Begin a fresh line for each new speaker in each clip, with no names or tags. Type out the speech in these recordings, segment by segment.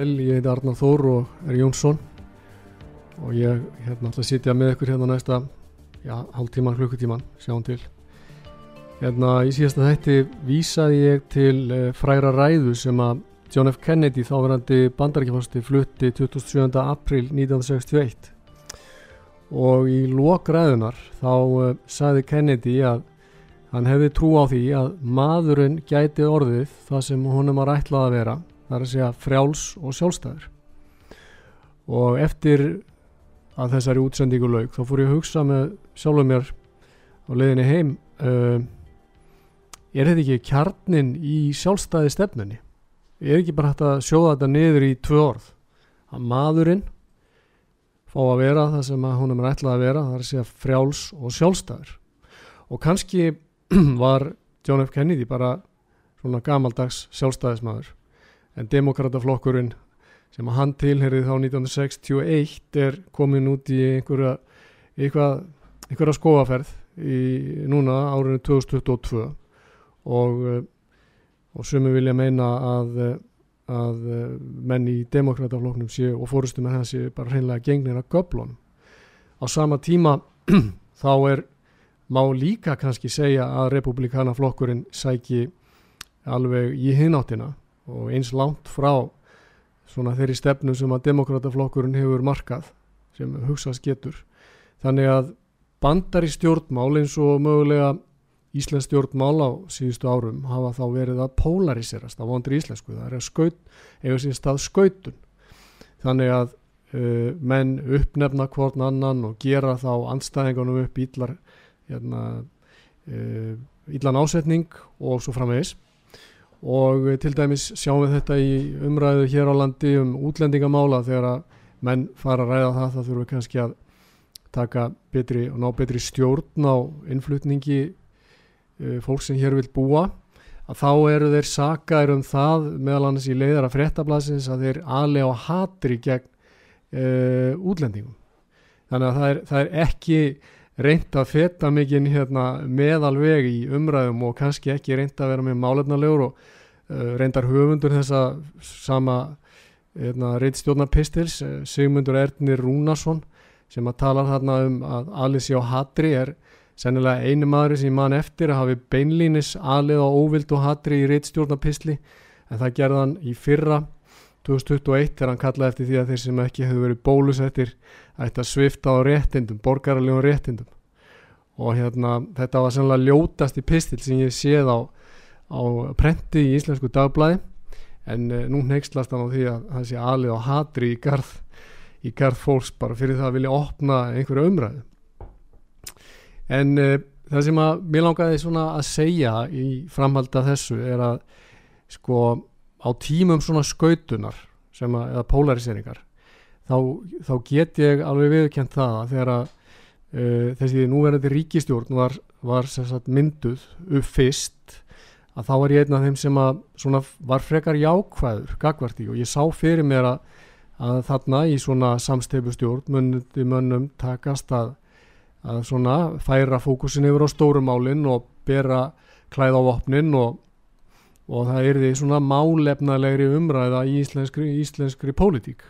Sæl, ég heiti Arnar Þór og er Jónsson og ég hérna að sitja með ykkur hérna næsta já, hálftíman, klukkutíman, sjáum til hérna í síðasta þætti vísaði ég til uh, fræra ræðu sem að John F. Kennedy þáverandi bandarækjafasti flutti 27. april 1961 og í lokræðunar þá uh, sagði Kennedy að hann hefði trú á því að maðurinn gæti orðið það sem honum var ætlað að vera það er að segja frjáls og sjálfstæður. Og eftir að þessari útsendingu laug þá fór ég að hugsa með sjálfur mér á leiðinni heim uh, er þetta ekki kjarnin í sjálfstæði stefnunni? Er ekki bara hægt að sjóða þetta niður í tvö orð? Að maðurinn fá að vera það sem hún er ætlað að vera það er að segja frjáls og sjálfstæður. Og kannski var John F. Kennedy bara svona gamaldags sjálfstæðismadur en demokrataflokkurinn sem að hann tilherið þá 1961 er komin út í einhverja einhverja, einhverja skóaferð í núna árinu 2022 og og sumi vilja meina að að menn í demokrataflokknum séu og fórustu með þessi bara hreinlega gengnir að göblunum á sama tíma þá er má líka kannski segja að republikanaflokkurinn sæki alveg í hináttina og eins langt frá svona þeirri stefnu sem að demokrataflokkurinn hefur markað sem hugsast getur. Þannig að bandar í stjórnmál eins og mögulega Íslands stjórnmál á síðustu árum hafa þá verið að polariserast á vondri íslensku, það er að skaut eða síðan stað skautun. Þannig að uh, menn uppnefna hvort annan og gera þá anstæðingunum upp íllar hérna, uh, íllan ásetning og svo framvegis og til dæmis sjáum við þetta í umræðu hér á landi um útlendingamála þegar að menn fara að ræða það þá þurfum við kannski að taka betri og ná betri stjórn á innflutningi uh, fólk sem hér vil búa. Að þá eru þeir sakaður um það meðal annars í leiðara fréttablasins að þeir aðlega á hatri gegn uh, útlendingum. Þannig að það er, það er ekki reynd að feta mikinn hérna, meðalveg í umræðum og kannski ekki reynd að vera með málefnalegur og uh, reyndar höfundur þessa sama hérna, reyndstjórnapistils uh, Sigmundur Ernir Rúnarsson sem að tala þarna um að Alice á Hatri er sennilega einu maður sem mann eftir að hafi beinlínis alið á óvild og Hatri í reyndstjórnapistli en það gerði hann í fyrra 2021 þegar hann kallaði eftir því að þeir sem ekki hefur verið bólusettir ætti að svifta á réttindum, borgarlegum réttindum. Og hérna þetta var sannlega ljótast í pistil sem ég séð á, á prenti í Íslensku dagblæði en uh, nú neykslast hann á því að það sé alið á hatri í garð í garð fólks bara fyrir það að vilja opna einhverju umræðu. En uh, það sem að mér langaði svona að segja í framhalda þessu er að sko á tímum svona skautunar sem að, eða polariseringar þá, þá get ég alveg viðkjönd það að þegar að uh, þessi núverandi ríkistjórn var, var sagt, mynduð upp fyrst að þá var ég einn af þeim sem að var frekar jákvæður gagvarti og ég sá fyrir mér að, að þarna í svona samsteipustjórn mundi mönnum takast að, að svona færa fókusin yfir á stórumálinn og bera klæð á vopnin og, og það er því svona málefnalegri umræða í íslenskri, íslenskri pólitík.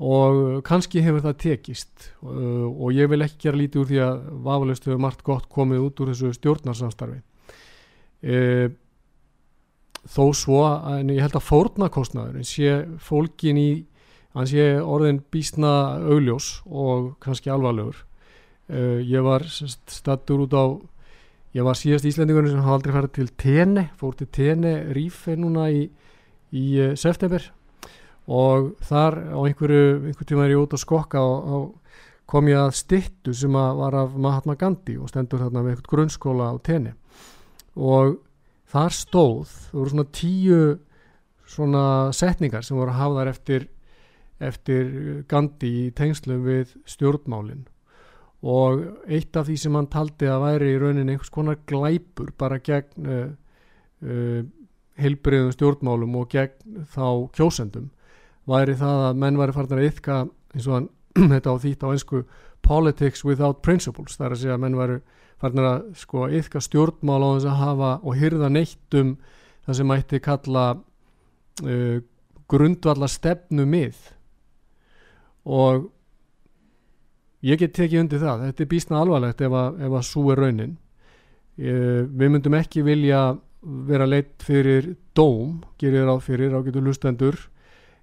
Og kannski hefur það tekist. Uh, og ég vil ekki gera lítið úr því að vafalist hefur margt gott komið út úr þessu stjórnarsamstarfi. Uh, þó svo en ég held að fórnarkostnaður sé fólkin í hann sé orðin bísna augljós og kannski alvarlegur. Uh, ég var stattur út á ég var síðast íslendingunum sem hafði aldrei færið til Tene fór til Tene Rífe núna í, í uh, september. Og þar á einhverju einhver tíma er ég út að skokka og, og kom ég að stittu sem að var af Mahatma Gandhi og stendur þarna með einhvert grunnskóla á Tene. Og þar stóð, það voru svona tíu svona setningar sem voru hafðar eftir eftir Gandhi í tengslu við stjórnmálinn og eitt af því sem hann taldi að væri í rauninni einhvers konar glæpur bara gegn uh, uh, heilbriðum stjórnmálum og gegn þá kjósendum væri það að menn væri farin að yfka eins og hann þetta á þýtt á einsku politics without principles. Þar að segja að menn væri farin að sko yfka stjórnmál á þess að hafa og hyrða neitt um það sem mætti kalla uh, grundvalla stefnu mið og ég get tekið undir það. Þetta er bísna alvarlegt ef að, ef að svo er raunin. Við myndum ekki vilja vera leitt fyrir dóm, gerir ráð fyrir ágætu lustendur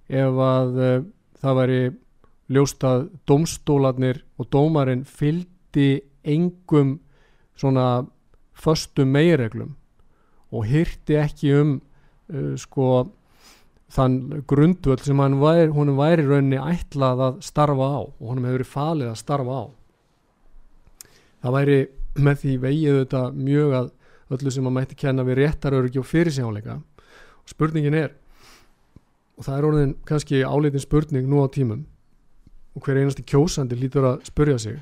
ef að uh, það væri ljóstað dómstólarnir og dómarinn fyldi engum svona föstum meireglum og hyrti ekki um uh, sko þann grundvöld sem hann væri, hún væri rauninni ætlað að starfa á og honum hefur verið falið að starfa á. Það væri með því vegið þetta mjög að öllu sem maður mætti kenna við réttaröryggi og fyrirsjáleika og spurningin er og það er orðin kannski áleitin spurning nú á tímum og hver einasti kjósandi lítur að spurja sig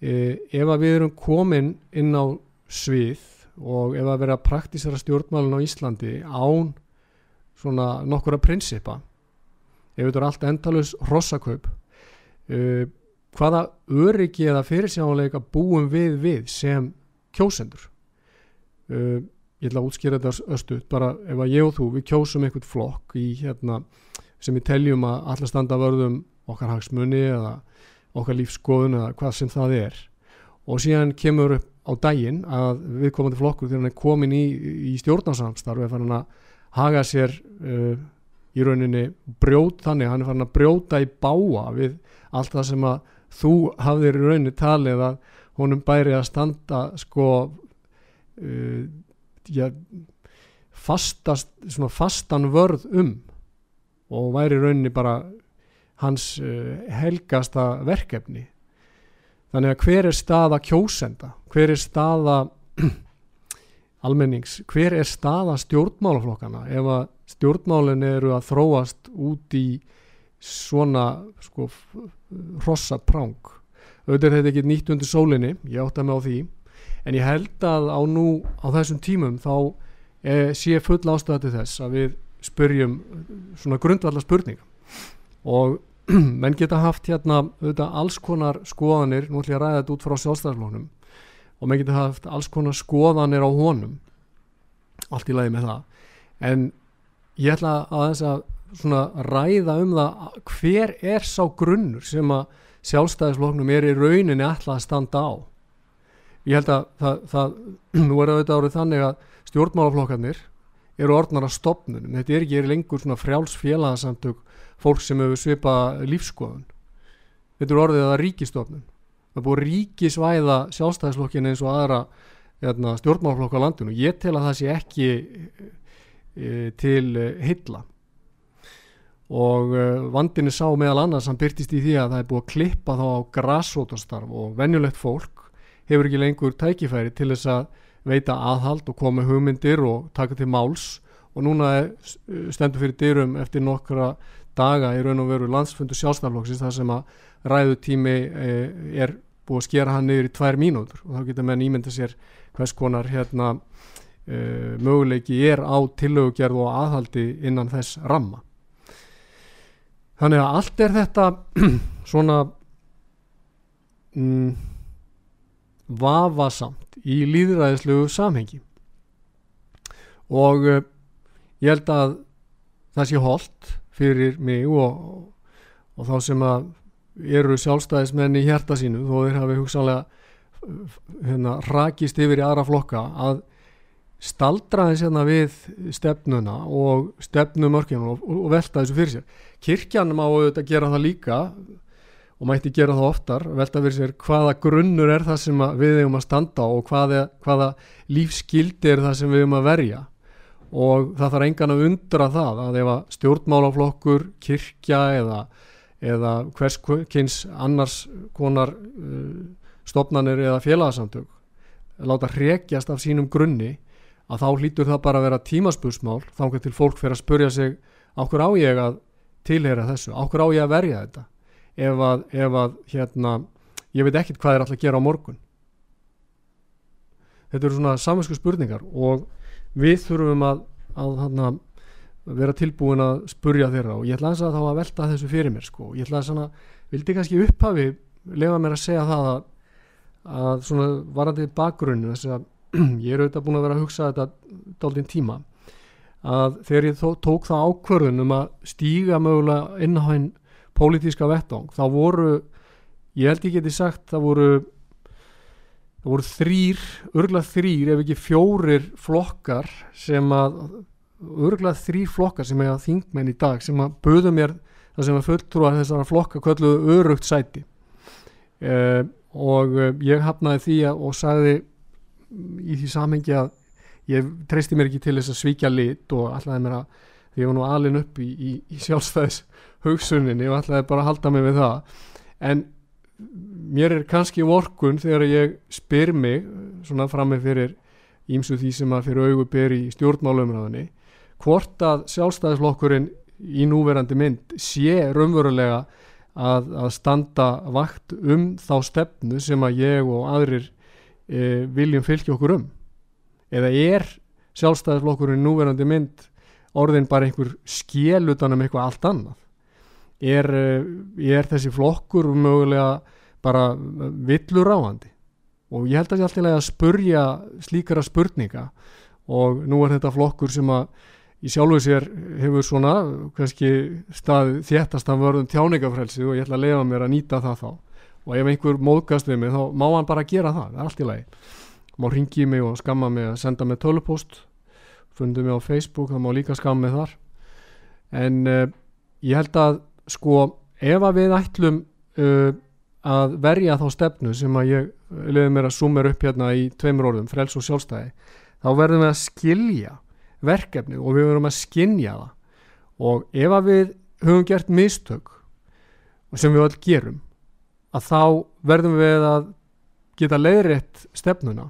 e, ef að við erum komin inn á svið og ef að vera praktísara stjórnmálun á Íslandi án svona nokkura prinsipa. Ef þetta er allt endalus rossakaup uh, hvaða öryggi eða fyrirsjáleika búum við við sem kjósendur? Uh, ég ætla að útskýra þetta östu bara ef að ég og þú við kjósum einhvern flokk í hérna sem við teljum að allar standa vörðum okkar hagsmunni eða okkar lífskoðun eða hvað sem það er. Og síðan kemur upp á daginn að viðkomandi flokkur þegar hann er komin í, í stjórnarsamstarf eða hann að haga sér uh, í rauninni brjót þannig, hann er farin að brjóta í báa við allt það sem að þú hafðir í rauninni talið að honum bæri að standa sko uh, ja, fastast, svona fastan vörð um og væri í rauninni bara hans uh, helgasta verkefni. Þannig að hver er staða kjósenda? Hver er staða almennings, hver er staða stjórnmálaflokkana ef að stjórnmálin eru að þróast út í svona sko hrossa prang? Auðvitað þetta ekki nýtt undir sólinni ég átta mig á því en ég held að á nú á þessum tímum þá eh, sé full ástæða til þess að við spurjum svona grundvallar spurninga og menn geta haft hérna auðvitað alls konar skoðanir nú ætlum ég að ræða þetta út frá sjálfstæðarflóknum og maður getur haft alls konar skoðanir á honum. Allt í lagi með það. En ég ætla að þess að ræða um það hver er sá grunnur sem að sjálfstæðisfloknum er í rauninni alltaf að standa á? Ég held að það, það nú er þetta árið þannig að stjórnmálaflokkarnir eru orðnar að stopnunum, þetta er ekki er lengur svona frjálsfélagsamtök fólk sem hefur svipa lífskoðun þetta er orðið að ríkistofnun það er búið ríkisvæða sjálfstæðisflokkin eins og aðra hérna, stjórnmálflokk á landinu. Ég tel að það sé ekki e, til e, hylla og e, vandinni sá meðal annars hann byrtist í því að það er búið að klippa þá á grassótastarf og venjulegt fólk hefur ekki lengur tækifæri til þess að veita aðhald og koma hugmyndir og taka til máls. Og núna stendur fyrir dyrum eftir nokkra daga í raun og veru landsfundu sjálfstæðarflokksins þar sem að ræðutími er búið að skera hann niður í tvær mínútur. Og þá getur menn ímynda sér hvers konar hérna uh, möguleiki er á tillögugerð og aðhaldi innan þess ramma. Þannig að allt er þetta svona mm, vafasamt í líðræðislegu samhengi. Og uh, ég held að það sé holdt fyrir mig og, og þá sem að eru sjálfstæðismenn í hjerta sínu þó þeir hafi hugsanlega hérna, rakist yfir í aðra flokka að staldra þess hérna við stefnuna og stefnumörkjum og, og velta þessu fyrir sér. Kirkjan má auðvitað gera það líka og mætti gera það oftar, velta fyrir sér hvaða grunnur er það sem við hefum að standa á og hvaða, hvaða lífskildi er það sem við hefum að verja. Og það þarf engan að undra það að ef að stjórnmálaflokkur, kirkja eða, eða hverskins annars konar uh, stopnanir eða félagsamtök láta hrekjast af sínum grunni að þá hlýtur það bara að vera tímaspursmál þá kan til fólk fyrir að spurja sig áhver á ég að tilheyra þessu, áhver á ég að verja þetta? Ef að, ef að hérna, ég veit ekkert hvað er alltaf að gera á morgun. Þetta eru svona saminsku spurningar og við þurfum að, að hana, vera tilbúin að spurja þeirra og ég ætla að þá að velta þessu fyrir mér sko. ég ætla að vildi kannski upphafi lefa mér að segja það að, að svona varandi bakgrunn þess að ég er auðvitað búin að vera að hugsa þetta dálítinn tíma að þegar ég tók það ákvörðun um að stíga mögulega inn á henn pólitíska vettang þá voru, ég held ég geti sagt það voru það voru þrýr, örglað þrýr ef ekki fjórir flokkar sem að, örglað þrýr flokkar sem að þingmenn í dag sem að böðu mér það sem að fulltrúa þessara flokka kvölluðu örugt sæti. Eh, og eh, ég hafnaði því að, og sagði í því samhengi að ég treysti mér ekki til þess að svíkja lit og allaði mér að því ég var nú alin upp í, í, í sjálfstæðis hugsuninni og ætlaði bara halda mig við það. En mér er kannski vorkun þegar ég spyr mig svona frammi fyrir ímsu því sem að fyrir augu ber í stjórnmálumræðinni hvort að sjálfstæðisflokkurinn í núverandi mynd sé raunverulega að, að standa vakt um þá stefnu sem að ég og aðrir e, viljum fylgja okkur um? Eða er sjálfstæðisflokkurinn í núverandi mynd orðin bara einhver skél utan um eitthvað allt annað? Er, eh, er þessi flokkur mögulega bara villur áhandi og ég held að ég alltaf að spurja slíkara spurninga og nú er þetta flokkur sem að í sjálfu sér hefur svona kannski stað þéttast að verðum tjáningafrelsi og ég ætla að lefa mér að nýta það þá. Og ef einhver móðgast við mig þá má hann bara gera það, það er allt í lagi. Má ringi mig og skamma mig að senda mig tölupost fundum mig á Facebook, það má líka skamma mig þar. En uh, ég held að sko ef að við ætlum uh, að verja þá stefnu sem að ég leiði mér að sumera upp hérna í tveimur orðum, frels og sjálfstæði þá verðum við að skilja verkefni og við verðum að skinja það. Og ef að við höfum gert mistök sem við öll gerum að þá verðum við að geta leiðrétt stefnuna.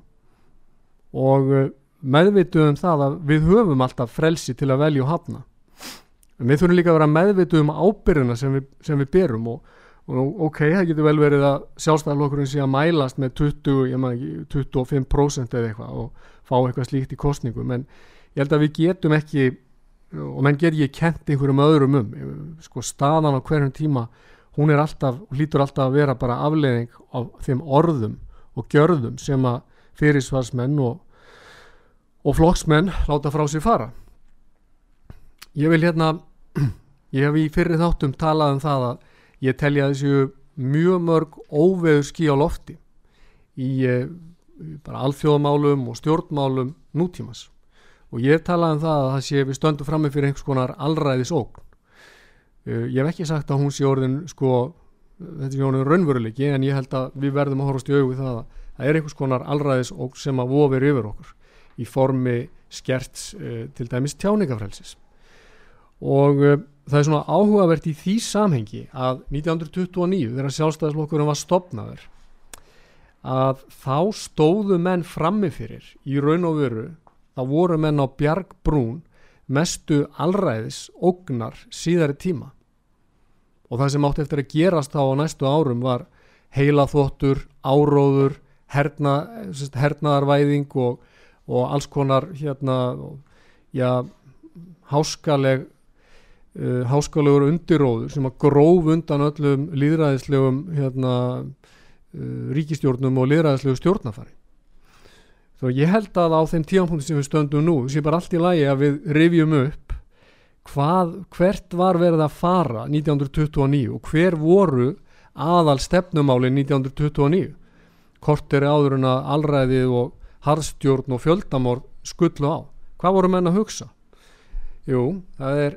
Og uh, meðvituðum það að við höfum alltaf frelsi til að velja og hafna. En við þurfum líka að vera meðvituð um ábyrðina sem við, sem við berum og, og ok, það getur vel verið að sjálfstæðarlokkurinn sé að mælast með 20, ekki, 25% eða eitthvað og fá eitthvað slíkt í kostningum en ég held að við getum ekki og menn ger ég kent einhverjum öðrum um sko staðan á hverjum tíma hún er alltaf, hlýtur alltaf að vera bara afleðing af þeim orðum og gjörðum sem að fyrirsvarsmenn og, og flokksmenn láta frá sér fara. Ég vil hérna Ég hef í fyrir þáttum talað um það að ég telja þessu mjög mörg óveður skí á lofti í eh, bara alþjóðmálum og stjórnmálum nútímas og ég hef talað um það að það sé við stöndum fram með fyrir einhvers konar allræðis ógn. Eh, ég hef ekki sagt að hún sé orðin sko, þetta sé orðin raunveruleiki en ég held að við verðum að horfast í auðvið það að það er einhvers konar allræðis ógn sem að vofir yfir okkur í formi skerts eh, til dæmis tjáningafrelsis og uh, það er svona áhugavert í því samhengi að 1929 þegar sjálfstæðislokkurum var stopnaður að þá stóðu menn frammifyrir í raun og veru þá voru menn á bjargbrún mestu allræðis ógnar síðari tíma og það sem átti eftir að gerast þá á næstu árum var heila þóttur, áróður herna, hernaðarvæðing og, og alls konar hérna, já, háskaleg uh, háskalegur undiróður sem að gróf undan öllum líðræðislegum hérna, uh, ríkistjórnum og líðræðislegu stjórnafari. Svo ég held að á þeim tíanpunkti sem við stöndum nú, sem bara allt í lagi að við rifjum upp hvað, hvert var verið að fara 1929 og hver voru aðal stefnumáli 1929. Kort er áður en að allræðið og harðstjórn og fjöldamór skullu á. Hvað voru menn að hugsa? Jú, það er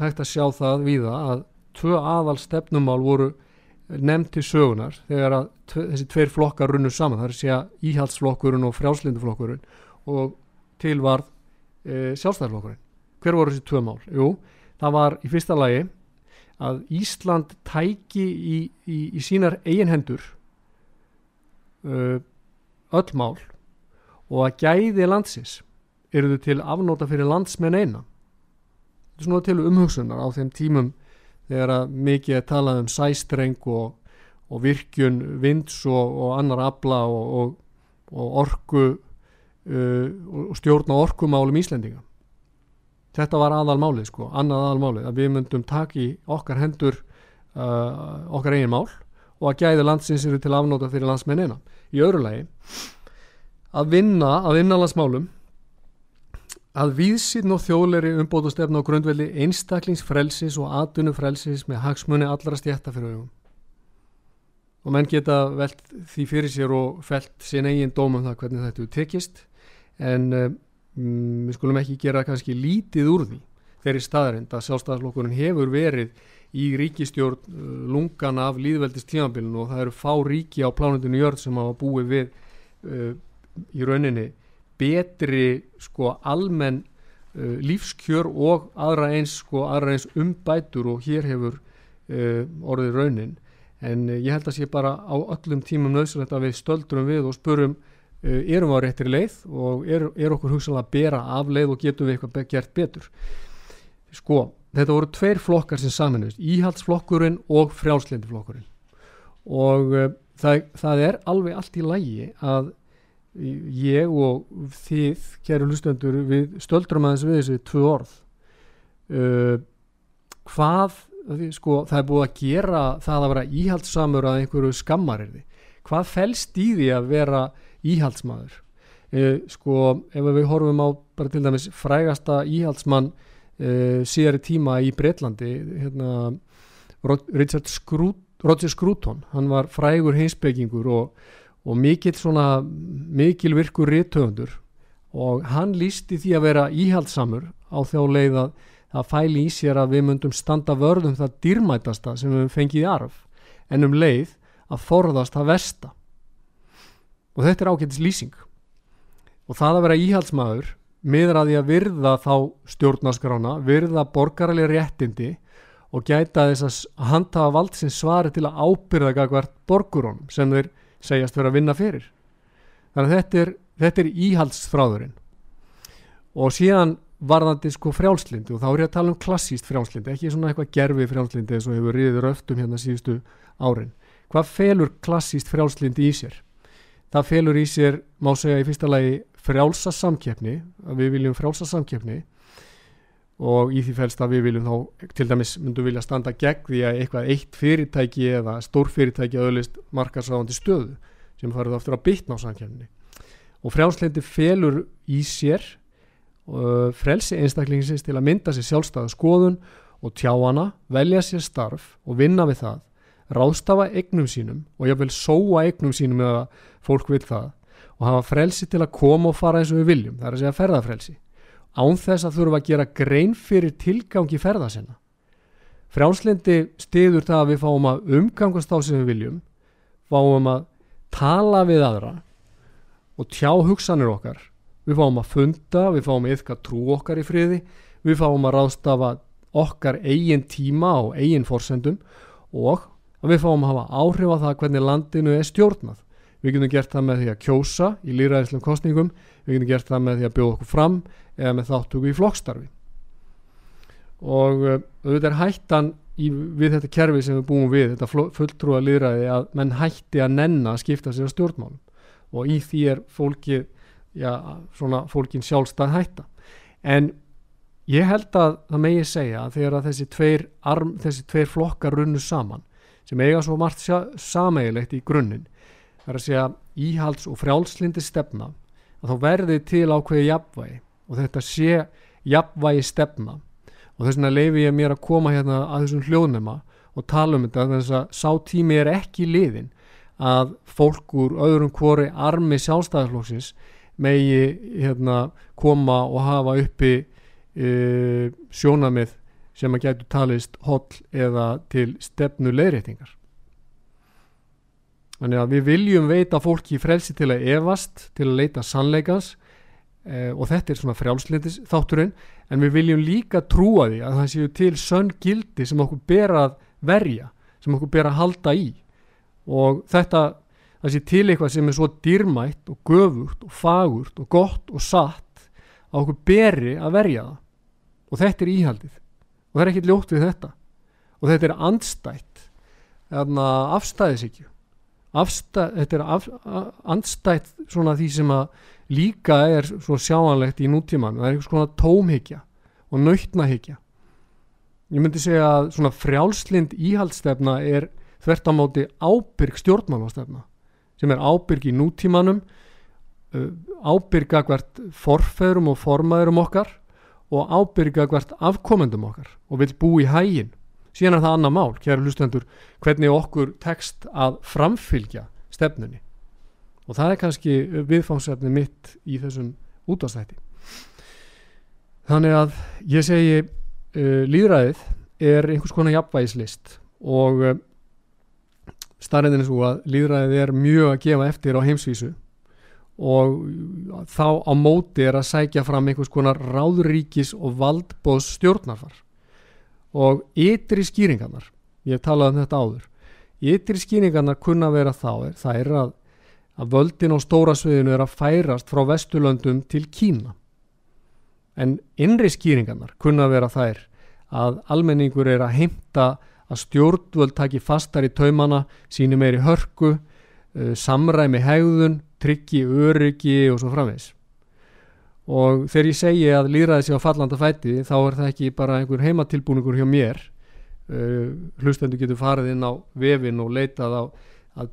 hægt að sjá það víða að tvö aðal stefnumál voru nefnd til sögunar þegar að þessi tveir flokkar runnu saman, það er að íhaldsflokkurinn og frjálslinduflokkurinn og til var e, sjálfstæðarflokkurinn. Hver voru þessi tvö mál? Jú, það var í fyrsta lagi að Ísland tæki í, í, í sínar eigin hendur uh, öll mál og að gæði landsins eru þau til afnóta fyrir landsmenn eina. Þetta er svona til umhugsunar á þeim tímum þegar að mikið er talað um sæstreng og, og virkjun vinds og, og annar abla og, og orku uh, og stjórna orkumálum Íslendinga. Þetta var aðalmálið sko, annað aðalmálið að við myndum taki okkar hendur uh, okkar eigin mál og að gæði landsins eru til afnóta fyrir landsmennina. Í öðru lagi að vinna að innanlandsmálum að víðsinn og þjóðleiri umbóðustefna á grundvelli einstaklingsfrelsis og atvinnufrelsis með hagsmunni allra stjætta fyrir augum. Og menn geta velt því fyrir sér og felt sín eigin dómum það hvernig þetta er tekist en mm, við skulum ekki gera kannski lítið úr því þeirri staðarind að sjálfstæðarslokkurinn hefur verið í ríkistjórn uh, lungan af líðveldist tímabilinu og það eru fá ríki á plánundinu jörð sem hafa búið við uh, í rauninni betri sko almenn uh, lífskjör og aðra eins sko aðra eins umbætur og hér hefur uh, orðið raunin. En uh, ég held að sé bara á öllum tímum nöðsynlegt að við stöldrum við og spurum uh, erum við á réttir leið og er, er okkur hugsanlega að bera af leið og getum við eitthvað gert betur? Sko þetta voru tveir flokkar sem saminust íhaldsflokkurinn og frjálslindiflokkurinn og uh, það, það er alveg allt í lægi að ég og þið kæru lustendur við stöldrum aðeins við þessi tvö orð. Uh, hvað sko, það er búið að gera það að vera íhaldsamur að einhverju skammar er því. Hvað fælst í því að vera íhaldsmaður? Uh, sko ef við horfum á bara til dæmis frægasta íhaldsmann uh, síðari tíma í Breitlandi hérna, Richard Scrut, Roger Scruton. Hann var frægur heimsbyggingur og og mikill svona mikil virkur réttöfundur og hann lísti því að vera íhaldsamur á þjá leið að það fæli í sér að við myndum standa vörðum það dýrmætasta sem við fengið í arf en um leið að forðast það versta. Og þetta er ágættis lýsing. Og það að vera íhaldsmaður miður að því að virða þá stjórnaskrána, virða borgarlega réttindi og gæta þess að handhafa vald sem svari til að ábyrða hvert borgurónum sem þeir segjast vera að vinna fyrir. Þannig að þetta er, þetta er íhaldsfráðurinn og síðan varðandi sko frjálslindi og þá er ég að tala um klassíst frjálslindi ekki svona eitthvað gerfi frjálslindi eins og hefur riður öftum hérna síðustu árin. Hvað felur klassíst frjálslindi í sér? Það felur í sér má segja í fyrsta lagi frjálsa samkeppni að við viljum frjálsa samkeppni og í því fælst að við viljum þá til dæmis myndum vilja standa gegn því að eitthvað eitt fyrirtæki eða stór fyrirtæki öðlist markasáðandi stöðu sem farið aftur að bytna á samkjæmni og frjálsleiti felur í sér uh, frelsi einstaklingsins til að mynda sér sjálfstæða skoðun og tjá hana, velja sér starf og vinna við það, ráðstafa eignum sínum og jáfnveil sóa eignum sínum eða fólk vil það og hafa frelsi til að koma og fara eins og við viljum, það er að segja ferðafrelsi án þess að þurfa að gera grein fyrir tilgangi ferða sinna. Frjálslindi stiður það að við fáum að umgangast á sem við viljum, fáum að tala við aðra og tjá hugsanir okkar. Við fáum að funda, við fáum að yfka trú okkar í friði, við fáum að ráðstafa okkar eigin tíma og eigin forsendum og við fáum að hafa áhrif á það hvernig landinu er stjórnað. Við getum gert það með því að kjósa í líraðislega kostningum, við getum gert það með því að bjóða okkur fram eða með þáttöku í flokkstarfi. Og uh, auðvitað er hættan í, við þetta kerfi sem við búum við þetta fulltrúa liðræði að menn hætti að nenna að skipta sér stjórnmálum. Og í því er fólki já, svona fólkin sjálfstæð hætta. En ég held að það megi segja að þegar að þessi tveir, arm, þessi tveir flokkar runnu saman sem eiga svo margt sameigilegt í grunninn það er að segja íhalds og frjálslindi stefna að þá verði til ákveði jafnvægi og þetta sé jafnvægi stefna og þess vegna leifi ég mér að koma hérna að þessum hljóðnema og tala um þetta þess að sá tími er ekki liðin að fólk úr öðrum hvori armi sjálfstæðarflóksins megi hérna koma og hafa uppi e, sjónamið sem að getur talist holl eða til stefnu leiðréttingar þannig að við viljum veita fólki frelsi til að evast til að leita sannleikans eh, og þetta er svona frjálslindis þátturinn. En við viljum líka trúa því að það séu til sönn gildi sem okkur ber að verja sem okkur ber að halda í. Og þetta það sé til eitthvað sem er svo dýrmætt og göfugt og fagurt og gott og satt að okkur beri að verja það. Og þetta er íhaldið. Og það er ekkert ljótt við þetta. Og þetta er andstætt afstæðisíkju Afstæð, þetta er af, andstætt svona því sem að líka er svo sjáanlegt í nútíman það er eitthvað svona tómhyggja og nautnahyggja. Ég myndi segja að svona frjálslind íhaldstefna er þvert á móti ábyrg stjórnmálastefna sem er ábyrg í nútímanum ábyrga hvert forfeðrum og formaðurum okkar og ábyrga hvert afkomendum okkar og vil bú í hægin síðan er það annað mál, kæra hlustendur hvernig okkur tekst að framfylgja stefnunni. Og það er kannski viðfámsefni mitt í þessum útastætti þannig að ég segi uh, líðræðið er einhvers konar jafnvægislist og uh, starrendin er svo að líðræðið er mjög að gefa eftir á heimsvísu og þá á móti er að sækja fram einhvers konar ráðuríkis og valdbóðs stjórnarfar og ytri skýringarnar ég hef talað um þetta áður ytri skýringarnar kunna vera þá það er að, að völdin á stóra sviðinu er að færast frá Vesturlöndum til Kína. En innri skýringarnar kunna vera þær að almenningur er að heimta að stjórnvöld taki fastar í taumana síni meiri hörku uh, samræmi hegðun, tryggi, öryggi og svo framvegs og þegar ég segi að líraði sig á fallanda fæti þá er það ekki bara einhver heimatilbúningur hjá mér. Uh, hlustendur getur farið inn á vefin og leitað á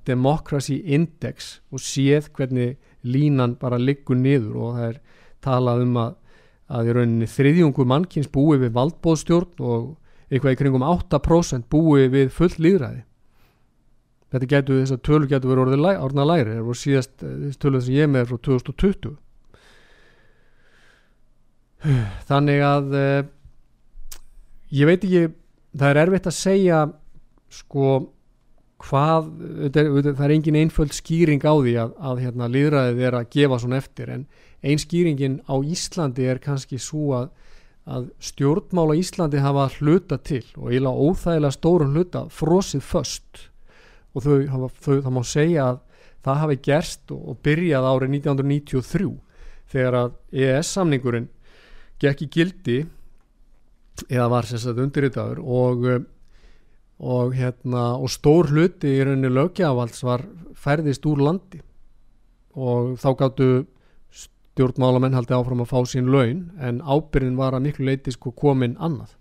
Democracy Index og séð hvernig línan bara liggur niður og það er talað um að, að í rauninni þriðjungur mannkins búi við valdbóðstjórn og eitthvað í kringum 8% búi við full líðræði þetta getur þess að tölur getur verið orðið læri það voru síðast eh, tölur sem ég með frá 2020 þannig að uh, ég veit ekki það er erfitt að segja sko hvað það er, engin einföld skýring á því að, að hérna, liðræðið er að gefa svona eftir en ein skýringin á Íslandi er kannski svo að, að stjórnmál á Íslandi hafa hluta til og eiginlega óþægilega stórun hluta frosið först og þau, hafa, þau, það má segja að það hafi gerst og byrjað árið 1993 þegar að EES samningurinn gekk í gildi eða var sérstaklega undirritaður og, og, hérna, og stór hluti í rauninni lögjavalds var færðist úr landi. Og þá gáttu stjórnmálamenn haldi áfram að fá sín laun en ábyrðin var að miklu leiti sko komin annað.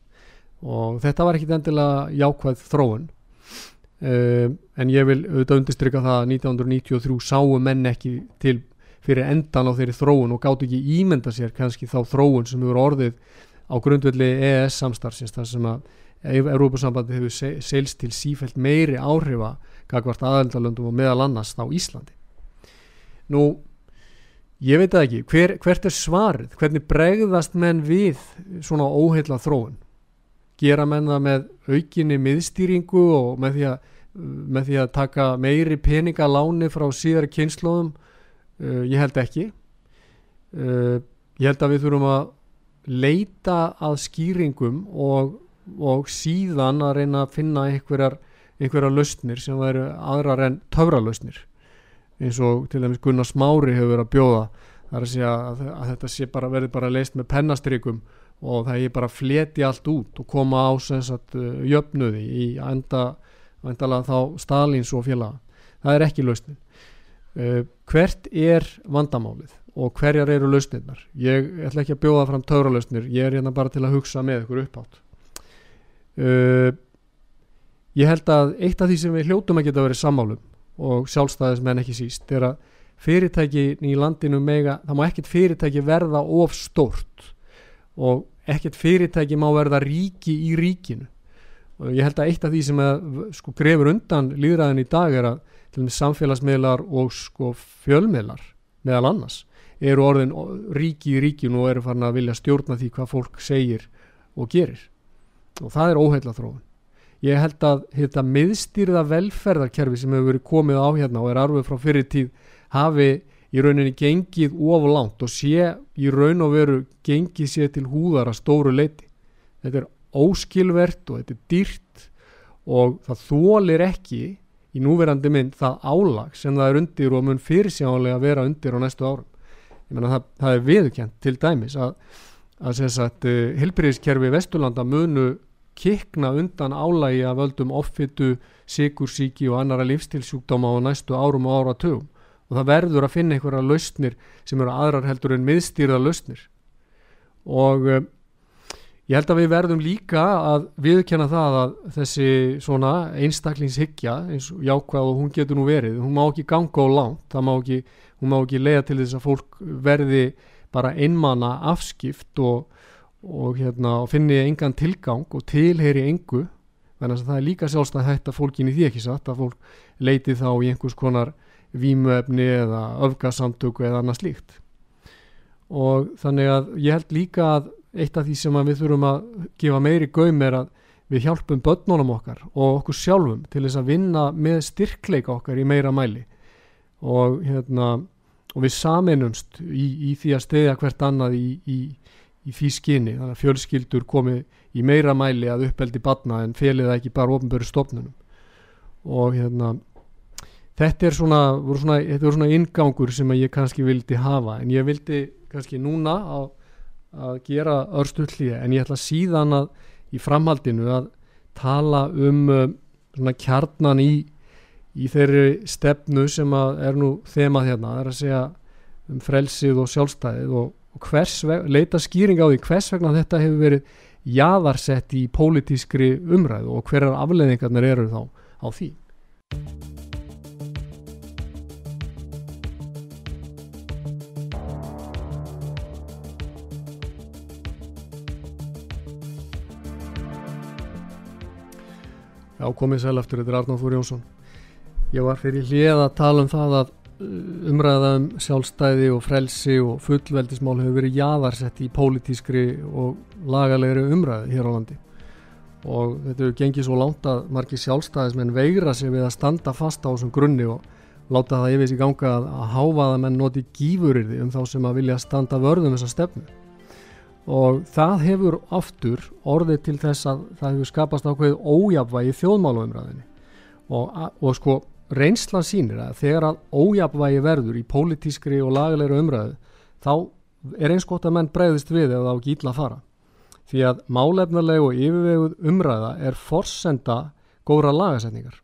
Og þetta var ekkit endilega jákvæð þróun. Uh, en ég vil auðvitað undirstryka það að 1993 sáu menn ekki til fyrir endan á þeirri þróun og gátt ekki ímynda sér kannski þá þróun sem eru orðið á grundvelli EES samstarfsins þar sem að Európa-sambandi hefur seilst til sífælt meiri áhrifa gagvart aðaldalöndum og meðal annars á Íslandi. Nú, ég veit ekki, hver, hvert er svarið? Hvernig bregðast menn við svona óheila þróun? Gera menn það með aukinni miðstýringu og með því að, með því að taka meiri peningaláni frá síðara kynnslóðum uh, ég held ekki. Uh, ég held að við þurfum að leita að skýringum og, og síðan að reyna að finna einhverjar, einhverjar lausnir sem væri aðrar en töfralausnir. Eins og til dæmis Gunnar Smári hefur verið að bjóða þar að segja að, að þetta bara verið bara leist með pennastrygum og það er bara að fleti allt út og koma á sagt, jöfnuði í enda, endala þá Stalins og félaga. Það er ekki lausnin. uh, hvert er vandamálið og hverjar eru lausnirnar? Ég ætla ekki að bjóða fram töfralausnir ég er hérna bara til að hugsa með ykkur uppátt uh, ég held að eitt af því sem við hljótum að geta verið sammálum og sjálfstæðis menn ekki síst er að fyrirtæki í landinu mega, það má ekkert fyrirtæki verða of stort og ekkert fyrirtæki má verða ríki í ríkinu. Og ég held að eitt af því sem að, sko, grefur undan líðræðin í dag er að til og með samfélagsmiðlar og sko fjölmiðlar meðal annars eru orðin ríki í ríkinu og eru farin að vilja stjórna því hvað fólk segir og gerir. Og það er óheila þróun ég held að þetta miðstýrða velferðarkerfi sem hefur verið komið á hérna og er arfið frá fyrir tíð hafi í rauninni gengið ofulangt og sé í raun og veru gengið sér til húðar að stóru leiti þetta er óskilvert og þetta er dýrt og það þólir ekki í núverandi mynd það álag sem það er undir og mun fyrirsjálega vera undir á næstu árum. Ég menna það, það er viðkjent til dæmis að, að sagt, uh, hilbriðiskerfi Vesturlanda munu kikna undan álægi að völdum offitu, sikursíki og annara lífstilsjúkdóma á næstu árum og áratugum. Og það verður að finna einhverja lausnir sem eru aðrar heldur en miðstýrða lausnir. Og uh, Ég held að við verðum líka að viðkjanna það að þessi svona einstaklingshyggja eins og jákvæð og hún getur nú verið, hún má ekki ganga á langt, má ekki, hún má ekki leiða til þess að fólk verði bara einmanna afskipt og, og, hérna, finni engan tilgang og tilheyri engu, þannig að það er líka sjálfstæð hægt að fólkin í því ekki satt, að fólk leiti þá í einhvers konar vímuefni eða öfgasamtöku eða annað slíkt. Og þannig að ég held líka að eitt af því sem við þurfum að gefa meiri gaum er að við hjálpum börnunum okkar og okkur sjálfum til þess að vinna með styrkleika okkar í meira mæli. Og, hérna, og við saminumst í, í því að stegja hvert annað í, í, í því skinni þannig að fjölskyldur komi í meira mæli að uppeldi batna en felið ekki bara ofnböru stofnunum. Og hérna þetta er svona, svona, þetta svona ingangur sem ég kannski vildi hafa. En ég vildi kannski núna á að gera örstuðlið en ég ætla síðan að í framhaldinu að tala um uh, svona kjarnan í, í þeirri stefnu sem er nú þemað hérna, það er að segja um frelsið og sjálfstæðið og, og veg, leita skýring á því hvers vegna þetta hefur verið jaðarsett í pólitískri umræðu og hverjar afleðingarnir eru þá á því. Já, komið sæl eftir, þetta er Arnáð Þúr Jónsson. Ég var fyrir hlið að tala um það að uh, umræða um sjálfstæði og frelsi og fullveldismál hefur verið jaðarsett í pólitískri og lagalegri umræði hér á landi. Og þetta hefur gengið svo langt að margir sjálfstæðismenn veigra sig við að standa fast á þessum grunni og láta það yfir sig ganga að háfaða menn noti gífurirði um þá sem að vilja standa vörðum þessa stefnu og það hefur oftur orðið til þess að það hefur skapast ákveð ójapvægi þjóðmálaumræðinni og, og sko reynslan sínir að þegar að ójapvægi verður í pólitískri og lagleira umræðu þá er eins gott að menn breyðist við það á að fara. Því að málefnarleg og yfirveguð umræða er forsenda góðra lagasetningar.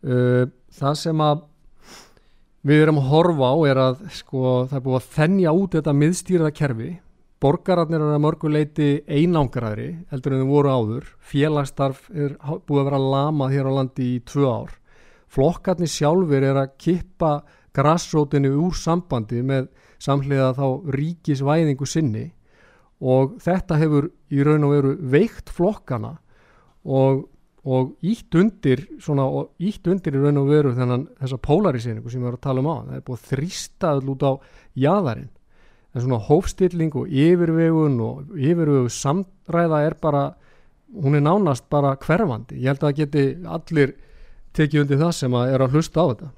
Það sem að við erum að horfa á er að sko það er búið að þennja út þetta miðstýrða kerfi borgararnir er að mörguleiti einangraðri heldur en þau voru áður. Félagsstarf er búið að vera lamað hér á landi í tvö ár. Flokkarnir sjálfur er að kippa grassrótinu úr sambandi með samhliða þá ríkisvæðingu sinni og þetta hefur í raun og veru veikt flokkana og, og ítt undir svona, og ítt undir í raun og veru þennan þessa polariseringu sem við erum að tala um á það er búið að þrýsta öll út á jæðarinn en svona hófstilling og yfirvegun og yfirvegu samræða er bara hún er nánast bara hverfandi. Ég held að geti allir tekið undir það sem að er að hlusta á þetta.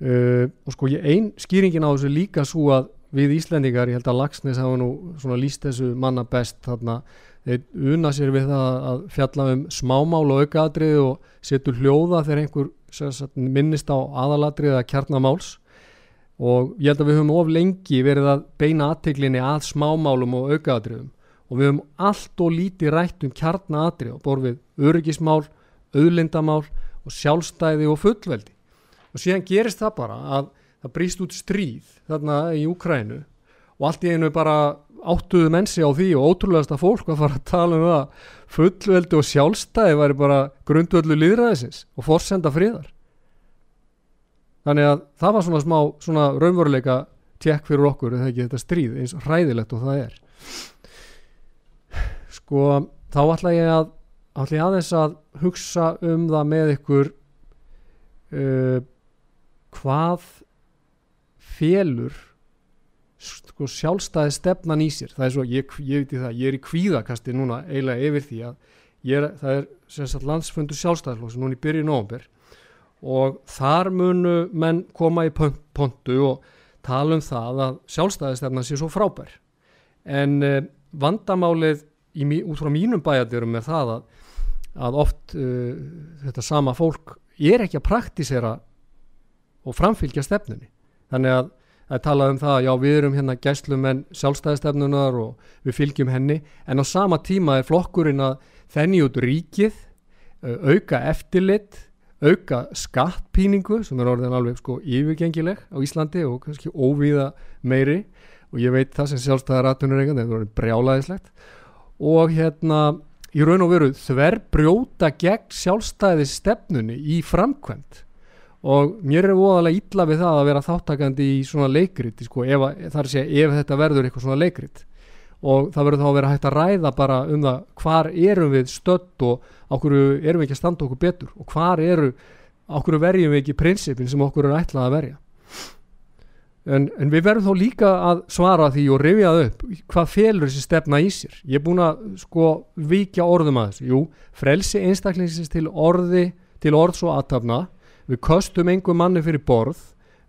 Uh, og sko einn skýringin á þessu líka svo að við Íslendingar, ég held að Lagsnes hafa nú svona líst þessu manna best þarna, þeir una sér við það að fjalla um smámál og aukaadrið og setur hljóða þegar einhver minnist á aðaladrið eða kjarnamáls og ég held að við höfum of lengi verið að beina aðteglinni að smámálum og aukaadriðum og við höfum allt og lítið rætt um kjarnaatrið og borð við öryggismál, auðlindamál og sjálfstæði og fullveldi. Og síðan gerist það bara að það brýst út stríð þarna í Ukrænu og allt í einu bara áttuðu mennsi á því og ótrúlegast að fólk að fara að tala um það fullveldi og sjálfstæði væri bara grundvöldu líðræðisins og forsenda friðar þannig að það var svona smá svona raunveruleika tjekk fyrir okkur eða ekki þetta stríð eins ræðilegt og það er. Sko þá ætla ég að ætla ég aðeins að hugsa um það með ykkur uh, hvað félur sko sjálfstæði stefnan í sér. Það er svo, ég, ég veit í það, ég er í kvíðakasti núna eiginlega yfir því að er, það er landsfundu sjálfstæðarflokks núna í byrju nógumber og þar munu menn koma í pontu og tala um það að sjálfstæðistefna sé svo frábær. En uh, vandamálið í, út frá mínum bæjardurum er það að, að oft uh, þetta sama fólk er ekki að praktisera og framfylgja stefnunni. Þannig að það talaði um það að já við erum hérna gæslumenn sjálfstæðistefnunar og við fylgjum henni en á sama tíma er flokkurinn að þenni út ríkið auka eftirlit auka skattpíningu sem er orðin alveg sko yfirgengileg á Íslandi og kannski óvíða meiri. Og ég veit það sem sjálfstæðar aðtunur eigan, það er brjálaðislegt og hérna í raun og veru þver brjóta gegn sjálfstæði stefnunni í framkvæmt og mér er óaðalega ítla við það að vera þáttakandi í svona leikrit sko, ef, sé ef þetta verður eitthvað svona leikrit og það verður þá að vera hægt að ræða bara um það hvar erum við stödd og okkur erum við ekki að standa okkur betur? Og hvar eru okkur verjum við ekki prinsipin sem okkur er ætlað að verja? En, en við verðum þá líka að svara því og rifja upp hvað felur þessi stefna í sér. Ég er búin að sko vikja orðum að þessu. Jú, frelsi einstaklingsins til orði til orðs og aðtafna Við kostum einhver manni fyrir borð,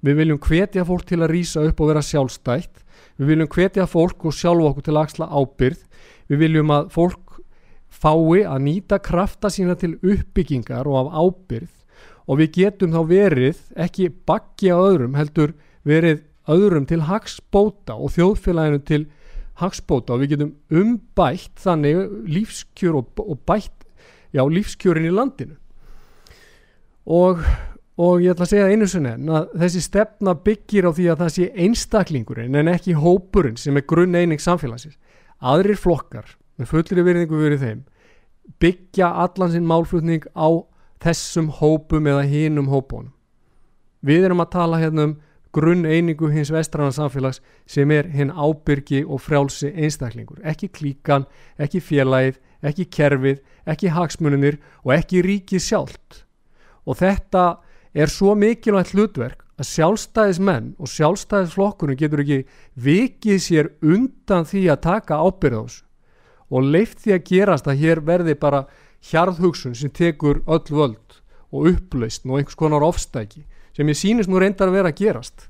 við viljum hvetja fólk til að rýsa upp og vera sjálfstætt, við viljum hvetja fólk og sjálf okkur til að axla ábyrð, við viljum að fólk fái að nýta krafta sína til uppbyggingar og af ábyrð og við getum þá verið ekki bakki á öðrum, heldur verið öðrum til hagsbóta og þjóðfélaginu til hagsbóta. Og við getum umbætt þannig lífskjör og, og bætt já, lífskjörin í landinu. Og og ég ætla að segja einu sinni að þessi stefna byggir á því að það sé einstaklingurinn en ekki hópurinn sem er grunn eining samfélagsins. Aðrir flokkar með fullri virðingu verið þeim byggja allan sinn málflutning á þessum hópum eða hínum hópunum. Við erum að tala hérna um grunn einingu hins vestrana samfélags sem er hinn ábyrgi og frjálsi einstaklingur. Ekki klíkan, ekki félagið, ekki kerfið ekki hagsmuninir og ekki ríkið sjálft. Og þetta er svo mikilvægt hlutverk að sjálfstæðismenn og sjálfstæðisflokkurinn getur ekki vikið sér undan því að taka ábyrðás og leift því að gerast að hér verði bara hjarðhugsun sem tekur öll völd og upplaust og einhvers konar ofstæki sem ég sínist nú reyndar að vera að gerast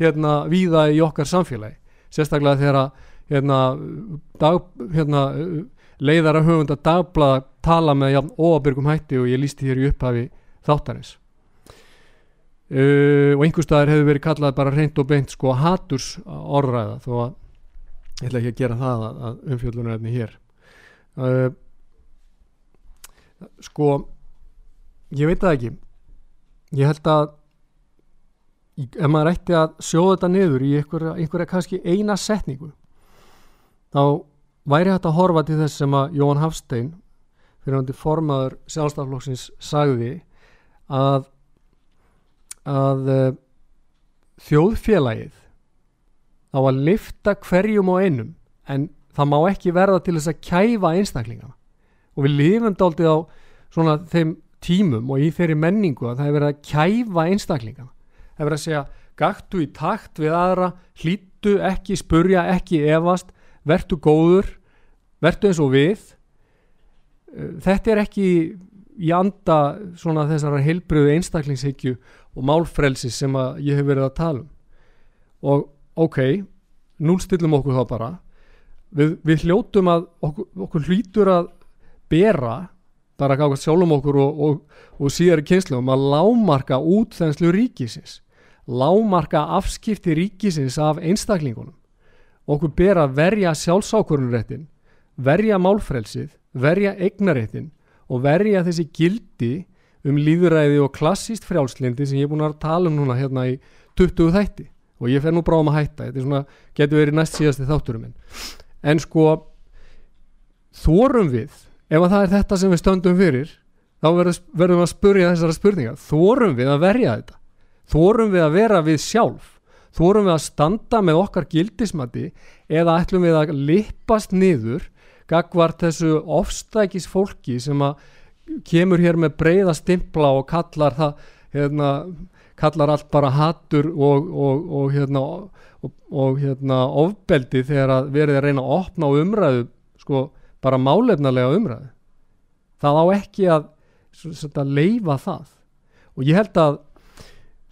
hérna víða í okkar samfélagi sérstaklega þegar hérna, dag, hérna leiðara höfunda dagblaða tala með jafn óabyrgum hætti og ég lísti hér í upphafi þáttarins Uh, og einhver staðar hefur verið kallað bara reynd og beint sko haturs orðræða þó að ég ætla ekki að gera það að, að umfjöldunarefni hér. Uh, sko ég veit það ekki. Ég held að ef maður ætti að sjóða þetta niður í einhverja, einhverja kannski eina setningu þá væri hægt að horfa til þess sem að Jóhann Hafstein fyrir til formaður sjálfstaflokksins sagði að að uh, þjóðfélagið á að lifta hverjum og einum en það má ekki verða til þess að kæfa einstaklingana. Og við lifum dáltið á svona þeim tímum og í þeirri menningu að það er verið að kæfa einstaklingana. Það er verið að segja gaktu í takt við aðra hlýttu, ekki spurja, ekki evast vertu góður vertu eins og við. Eh, þetta er ekki í anda svona þessara heilbriðu einstaklingshyggju og málfrelsi sem að ég hef verið að tala um. Og ok, núlstillum okkur þá bara. Við, við hljótum að okkur, okkur hlýtur að bera bara gáðast sjálfum okkur og, og, og síðar í kynslu um að lámarka út þenslu ríkisins. Lámarka afskipti ríkisins af einstaklingunum. Okkur ber að verja sjálfsákurunréttin verja málfrelsið verja eignaréttin og verja þessi gildi um líðuræði og klassíst frjálslindi sem ég er búin að tala um núna hérna í 20 þætti. Og ég fer nú bráðum að hætta. Þetta er svona, getur verið næst síðasti þátturum minn. En sko þórum við ef að það er þetta sem við stöndum fyrir þá verðum við að spurja þessara spurninga. Þórum við að verja þetta? Þórum við að vera við sjálf? Þórum við að standa með okkar gildismati eða ætlum við að lippast niður gagvart þessu ofstækis fólki sem að kemur hér með breyða stimpla og kallar það hérna, kallar allt bara hattur og, og, og hérna og hérna ofbeldi þegar að verið að reyna að opna á umræðu sko bara málefnalega umræðu. Það á ekki að, að leifa það. Og ég held að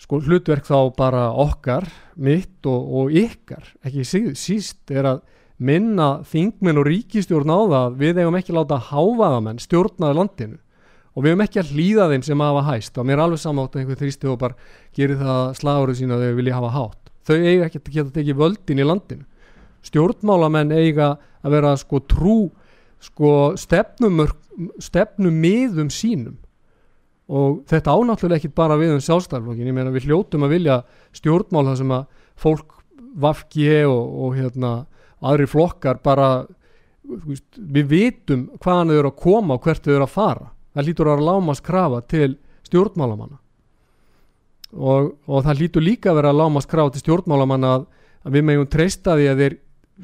sko hlutverk þá bara okkar mitt og, og ykkar ekki síst er að minna þingminn og ríkistjórn á það við eigum ekki láta háfaðamenn stjórnaði landinu. Og við hefum ekki að hlýða þeim sem hafa hæst. Og mér er alveg samátt að einhver bara gerir það slagurðu sína þegar þau vilja hafa hátt. Þau eiga ekki að geta tekið völdin í landinu. Stjórnmálamenn eiga að vera sko trú sko stefnum stefnum miðum sínum. Og þetta ánáttúrulega ekki bara við um sjálfstæðarflokkin, ég meina við hljótum að vilja stjórnmál það sem að fólk vafki og, og hérna aðri flokkar bara við vitum hvaðan þau eru að koma og hvert þau eru að fara. Það lítur að lámast krafa til stjórnmálamanna. Og, og það lítur líka að vera að lámast krafa til stjórnmálamanna að, að við meðjum treysta því að þeir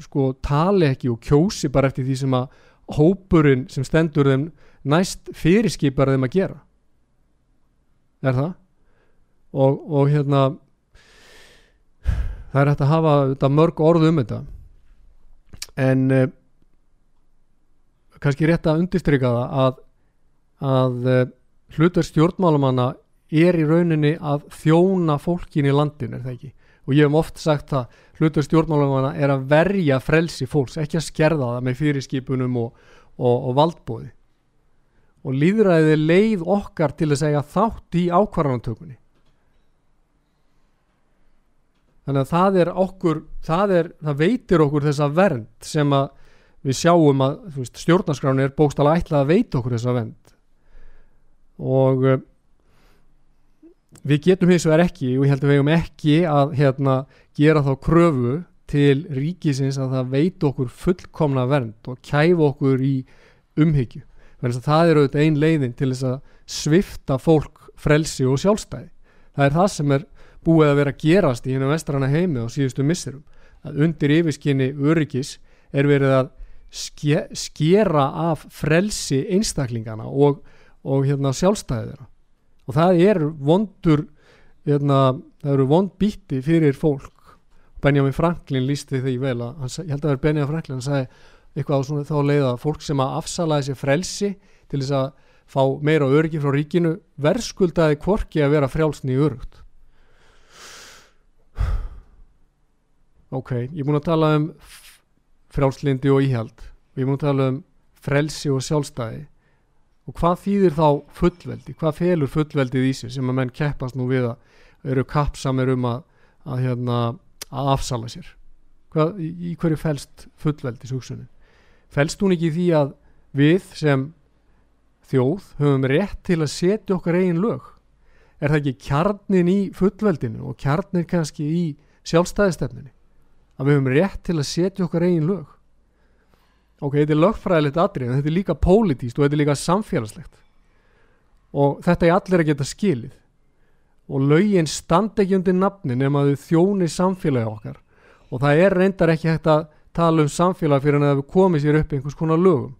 sko tali ekki og kjósi bara eftir því sem að hópurinn sem stendur þeim næst fyrirskipar þeim að gera. Er það? Og, og hérna það er hægt að hafa mörg orð um þetta en uh, kannski rétt að undistrykka það að að uh, hlutverð stjórnmálumanna er í rauninni að þjóna fólkin í landin er það ekki? Og ég hef oft sagt að hlutverð stjórnmálumanna er að verja frelsi fólks ekki að skerða það með fyrirskipunum og, og, og valdbóði og líðræði leið okkar til að segja þátt í ákvarðantökunni þannig að það er okkur það, er, það veitir okkur þessa vernd sem að við sjáum að stjórnarskráni er bókstala ætlað að veita okkur þessa vernd. Og uh, við getum hins vegar ekki og ég held að við hefum ekki að hérna, gera þá kröfu til ríkisins að það veit okkur fullkomna vernd og kæfa okkur í umhyggju. Það er auðvitað ein leiðin til þess að svifta fólk frelsi og sjálfstæði. Það er það sem er búið að vera að gerast í hérna vestrana heimi á síðustu missirum að undir yfirskinni öryggis er verið að ske, skera af frelsi einstaklingana og og hérna sjálfstæðið þeirra. Og það er vondur hérna, það eru vond bíti fyrir fólk. Benjamin Franklin lísti því vel að, hann, ég held að það er Benjamin Franklin hann sagði eitthvað á svona þá leiða fólk sem að afsalaði sér frelsi til þess að fá meira öryggi frá ríkinu verðskuldaði kvorki að vera frjálsni í örugt ok, ég er búin að tala um frjálslindi og íhjald og ég er búin að tala um frelsi og sjálfstæði. Og hvað þýðir þá fullveldi? Hvað felur fullveldið í sig sem að menn keppast nú við að eru kappsamir um að, að, hérna, að afsala sér? Hvað, í, í hverju felst fullveldis hugsunin felst hún ekki því að við sem þjóð höfum rétt til að setja okkar eigin lög? Er það ekki kjarnin í fullveldinu og kjarnin kannski í sjálfstæðistefninu að við höfum rétt til að setja okkar eigin lög. Ok, þetta er lögfræðilegt atrið en þetta er líka pólitíst og þetta er líka samfélagslegt. Og þetta er allir að geta skilið. Og lögin standa ekki undir nafni nema þau þjóni samfélagi okkar. Og það er reyndar ekki hægt að tala um samfélagi fyrir að við komum sér upp einhvers konar lögum.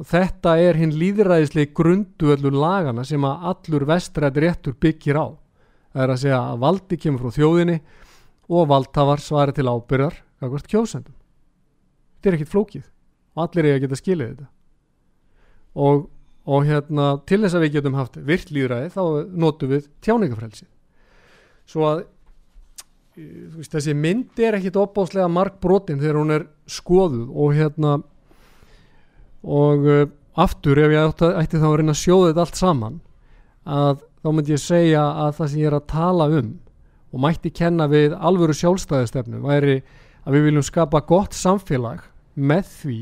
Og þetta er hinn líðræðislega grunduöllur lagana sem að allur vestrætt réttur byggir á. Það er að segja að valdi kemur frá þjóðinni og valdhafar svari til ábyrjar kakvart kjósendum. Þetta er ekkit flókið. Og allir er að geta skilið þetta. Og, og hérna til þess að við getum haft virt líðræði þá notum við tjáningafrelsi svo að veist, þessi mynd er ekkit opbáslega mark brotin þegar hún er skoðuð og hérna og uh, aftur ef ég ætti þá að reyna að sjóða þetta allt saman að þá myndi ég segja að það sem ég er að tala um og mætti kenna við alvöru sjálfstæðistefnu væri að við viljum skapa gott samfélag með því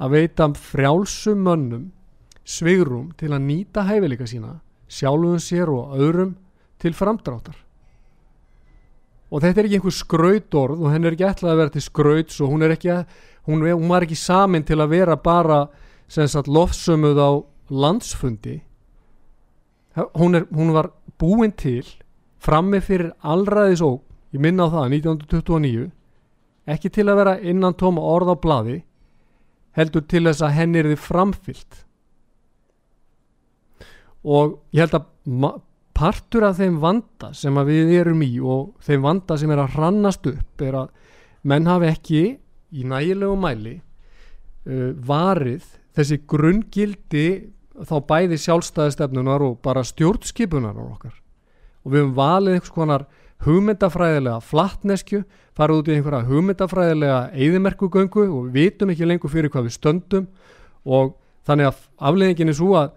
að veita frjálsum mönnum svigrum til að nýta hæfileika sína sjálfum sér og öðrum til framdráttar. Og þetta er ekki einhver skrautorð og henn er ekki ætlað að vera til skrauts og hún er ekki að, hún, hún var ekki samin til að vera bara sagt lofsömuð á landsfundi. Hún, er, hún var búin til frammi fyrir allraðis og ég minna á það 1929 ekki til að vera innan tóma orð á bladi heldur til þess að henni er þið framfyllt og ég held að partur af þeim vanda sem við erum í og þeim vanda sem er að hrannast upp er að menn hafi ekki í nægilegu mæli uh, varið þessi grunngildi þá bæði sjálfstæðistefnunar og bara stjórnskipunar á okkar og við höfum valið einhvers konar hugmyndafræðilega flattneskju farið út í einhverja hugmyndafræðilega eðimerkugöngu og við vitum ekki lengur fyrir hvað við stöndum. Og þannig að afleðingin er svo að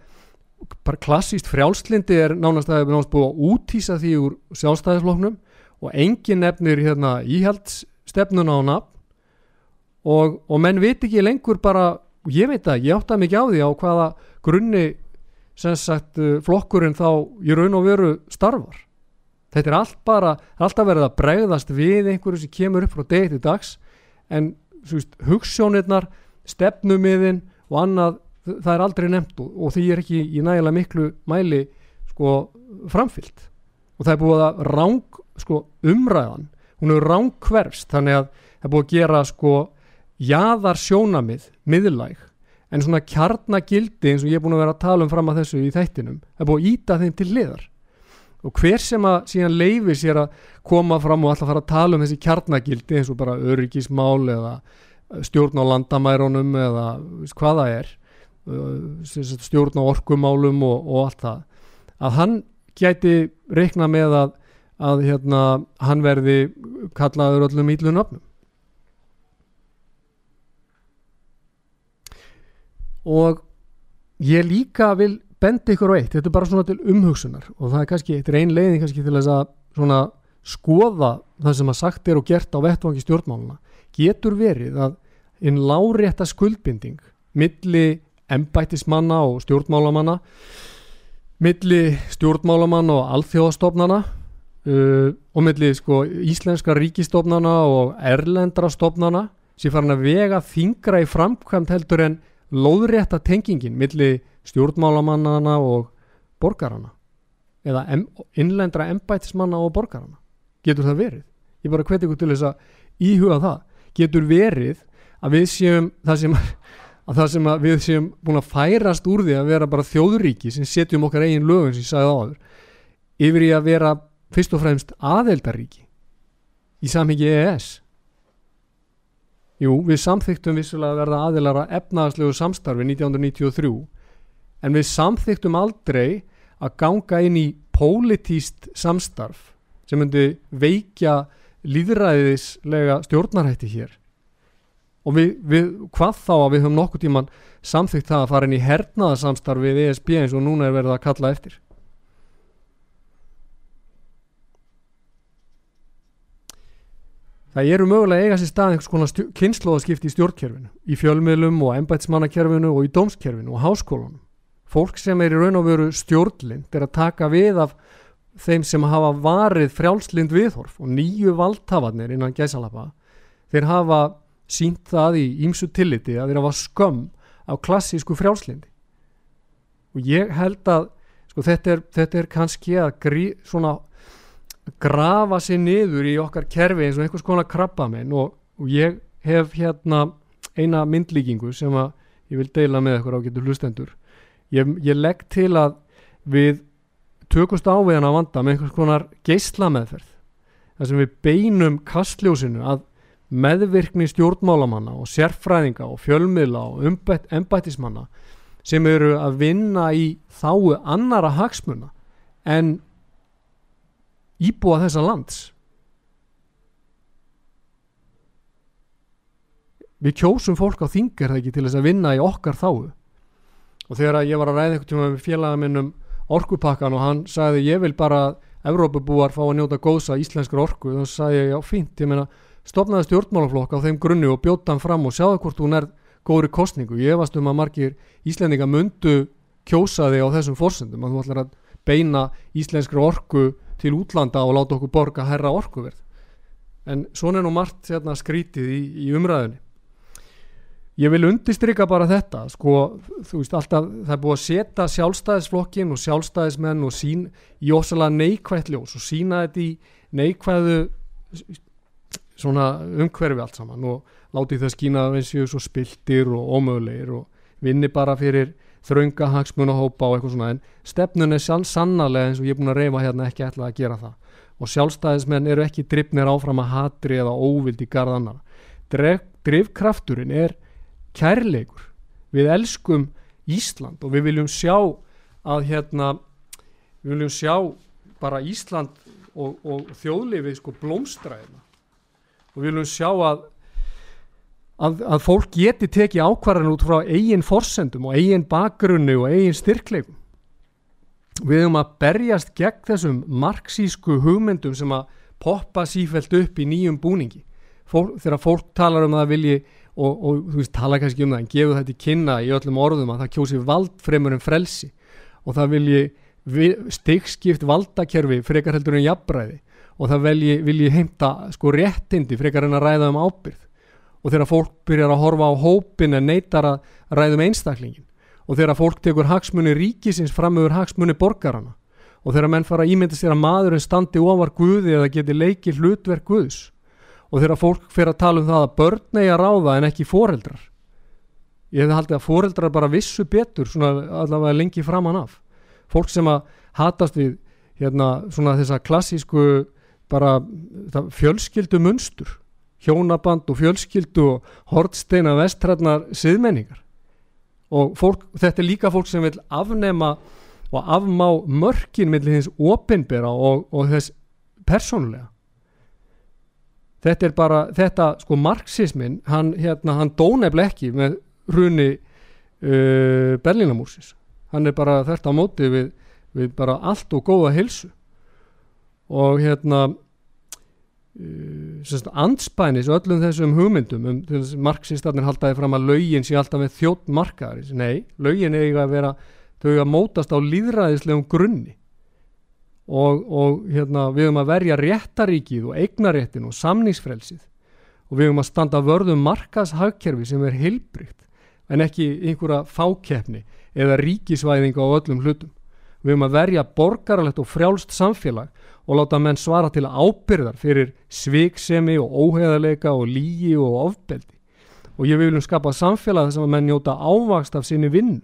bara klassíst frjálslindi er nánast að það er náttúrulega búið að útýsa því úr sjálfstæðisfloknum og engin nefnir hérna íhaldstefnuna á nafn. Og, og menn veit ekki lengur bara, ég veit að ég átta mikið á því á hvaða grunni sem sagt uh, flokkurinn þá í raun og veru starfar. Þetta er allt bara, alltaf verið að bregðast við einhverju sem kemur upp frá degi til dags en hugssjónirnar stefnumiðin og annað það er aldrei nefnt og, og því er ekki í nægilega miklu mæli sko framfyllt og það er búið að ráng sko umræðan, hún er ráng hverfst þannig að það er búið að gera sko jaðar sjónamið miðlæg en svona kjarnagildi eins og ég er búin að vera að tala um fram að þessu í þættinum, er búið að íta þeim til liðar og hver sem að síðan leifir sér að koma fram og alltaf fara að tala um þessi kjarnagildi eins og bara öryggismál eða stjórn á landamærunum eða hvaða er stjórn á orkumálum og, og allt það að hann gæti reikna með að, að hérna, hann verði kallaður öllum ílun og ég líka vil bendi ykkur á eitt, þetta er bara svona til umhugsunar. Og það er kannski, þetta er ein leiðin kannski til þess að svona skoða það sem að sagt er og gert á vettvangi stjórnmáluna getur verið að einn lárétta skuldbinding milli embættismanna og stjórnmálamanna milli stjórnmálamanna og alþjóðastofnana uh, og milli sko íslenska ríkistofnana og erlendra stofnana sem farin að vega þingra í framkvæmt heldur en lóðrétta tengingin milli stjórnmálamannana og borgarana eða innlendra embætismanna og borgarana getur það verið? Ég bara hveti ykkur til þess að íhuga það. Getur verið að við séum það sem að það sem við séum búin að færast úr því að vera bara þjóðuríki sem setjum okkar eigin lögum sem ég sagði áður yfir í að vera fyrst og fremst aðeldaríki í samhengi EES Jú, við samþyktum vissulega að verða aðelara efnaðslegu samstarfi 1993 en við samþyktum aldrei að ganga inn í pólitíst samstarf sem myndi veikja líðræðislega stjórnarhætti hér. Og við, við, hvað þá að við höfum nokkuð tíman samþygt það að fara inn í hernaðarsamstarf við ESB eins og núna er verið að kalla eftir Það eru mögulega eiga sér stað einhvers konar kynnslóðaskipti í stjórnkerfinu, í fjölmiðlum og ennbætsmannakerfinu og í dómskerfinu og háskólunum. Fólk sem er í raun og veru stjórnlind er að taka við af þeim sem hafa varið frjálslind viðhorf og nýju valdhafarnir innan gæsalappa. Þeir hafa sínt það í ímsu tilliti að þeirra var skömm á klassísku frjálslindi og ég held að sko, þetta, er, þetta er kannski að grí, svona, grafa sér niður í okkar kerfi eins og einhvers konar krabba minn og, og ég hef hérna eina myndlíkingu sem að ég vil deila með ykkur á getur hlustendur. Ég, ég legg til að við tökumst á við hann að vanda með einhvers konar geysla meðferð þar sem við beinum kastljósinu að meðvirkni stjórnmálamanna og sérfræðinga og fjölmiðla og embættismanna sem eru að vinna í þáu annara hagsmuna en íbúa þessa lands við kjósum fólk á þingar það ekki til þess að vinna í okkar þáu og þegar ég var að ræða eitthvað tíma með félagaminnum orkupakkan og hann sagði ég vil bara að Evrópabúar fá að njóta góðsa íslenskar orku þá sagði ég já fínt, ég meina stopnaði stjórnmálaflokk á þeim grunni og bjóta hann fram og sjáðu hvort hún er góðri kostningu. Ég efast um að margir íslendinga myndu kjósaði á þessum fórsendum að þú ætlar að beina íslenskri orku til útlanda og láta okkur borga herra orkuverð. En svona er nú margt hérna, skrítið í, í umræðinni. Ég vil undistrykka bara þetta, sko, þú veist alltaf, það er búið að setja sjálfstæðisflokkin og sjálfstæðismenn og sín í ósalega neikvægt ljós og sína þetta í neikvæðu svona umhverfi allt saman og láti það skýna eins og spiltir og ómögulegir og vinni bara fyrir þraunga hagsmun og eitthvað svona en stefnun er sann sannarlega eins og ég er búin að reyfa hérna ekki ætla að gera það. Og sjálfstæðismenn eru ekki drifnir áfram að hatri eða óvild í garðannar drifkrafturinn er kærleikur. Við elskum Ísland og við viljum sjá að hérna við viljum sjá bara Ísland og, og þjóðlifið sko blómstræðina og við viljum sjá að, að að fólk geti tekið ákvarðan út frá eigin forsendum og eigin bakgrunni og eigin styrkleikum. Við höfum að berjast gegn þessum marxísku hugmyndum sem að poppa sífælt upp í nýjum búningi. Fólk, þegar fólk talar um að það vilji og, og þú veist, tala kannski um það en gefu þetta í kynna í öllum orðum að það kjósi vald fremur en frelsi. Og það vilji stigskipt valdakerfi frekar heldur en jafnbræði og það vilji, vilji heimta sko réttindi frekar en að ræða um ábyrð og þegar fólk byrjar að horfa á hópin en neytar að ræða um einstaklingin og þegar fólk tekur hagsmunni ríkisins fram öfur hagsmunni borgarana og þegar menn fara að ímynda sér að maðurinn standi ofar Guði eða geti leikið hlutverk Guðs. Og þegar fólk fyrir að tala um það að börn eigi að ráða en ekki foreldrar. Ég hefði haldið að foreldrar bara vissu betur svona allavega lengi framan af. Fólk sem að hatast við hérna svona þessa klassísku bara fjölskyldu munstur hjónaband og fjölskyldu og hortsteina vestrætnar siðmenningar. Og fólk, þetta er líka fólk sem vil afnema og afmá mörkin millir hins opinbera og, og þess persónulega. Þetta er bara, þetta sko marxismin, hann hérna, hann dónefl ekki með hruni uh, Berlínamúsis hann er bara þetta á móti við, við bara allt og góða hilsu og hérna anspænis öllum þessum hugmyndum um marxistarnir haldaði fram að laugin sé alltaf með þjótt markaðar nei, laugin eiga að vera þau að mótast á líðræðislegum grunni. Og, og hérna, við höfum að verja réttaríkið og eignaréttin og samningsfrelsið. Og við höfum að standa vörðum markashagkerfi sem er heilbrygt en ekki einhverja fákeppni eða ríkisvæðinga á öllum hlutum. Við höfum að verja borgaralegt og frjálst samfélag og láta menn svara til ábyrðar fyrir sviksemi og óheðarleika og lígi og ofbeldi. Og ég viljum skapa samfélag þess að menn njóta ávakst af sinni vinnu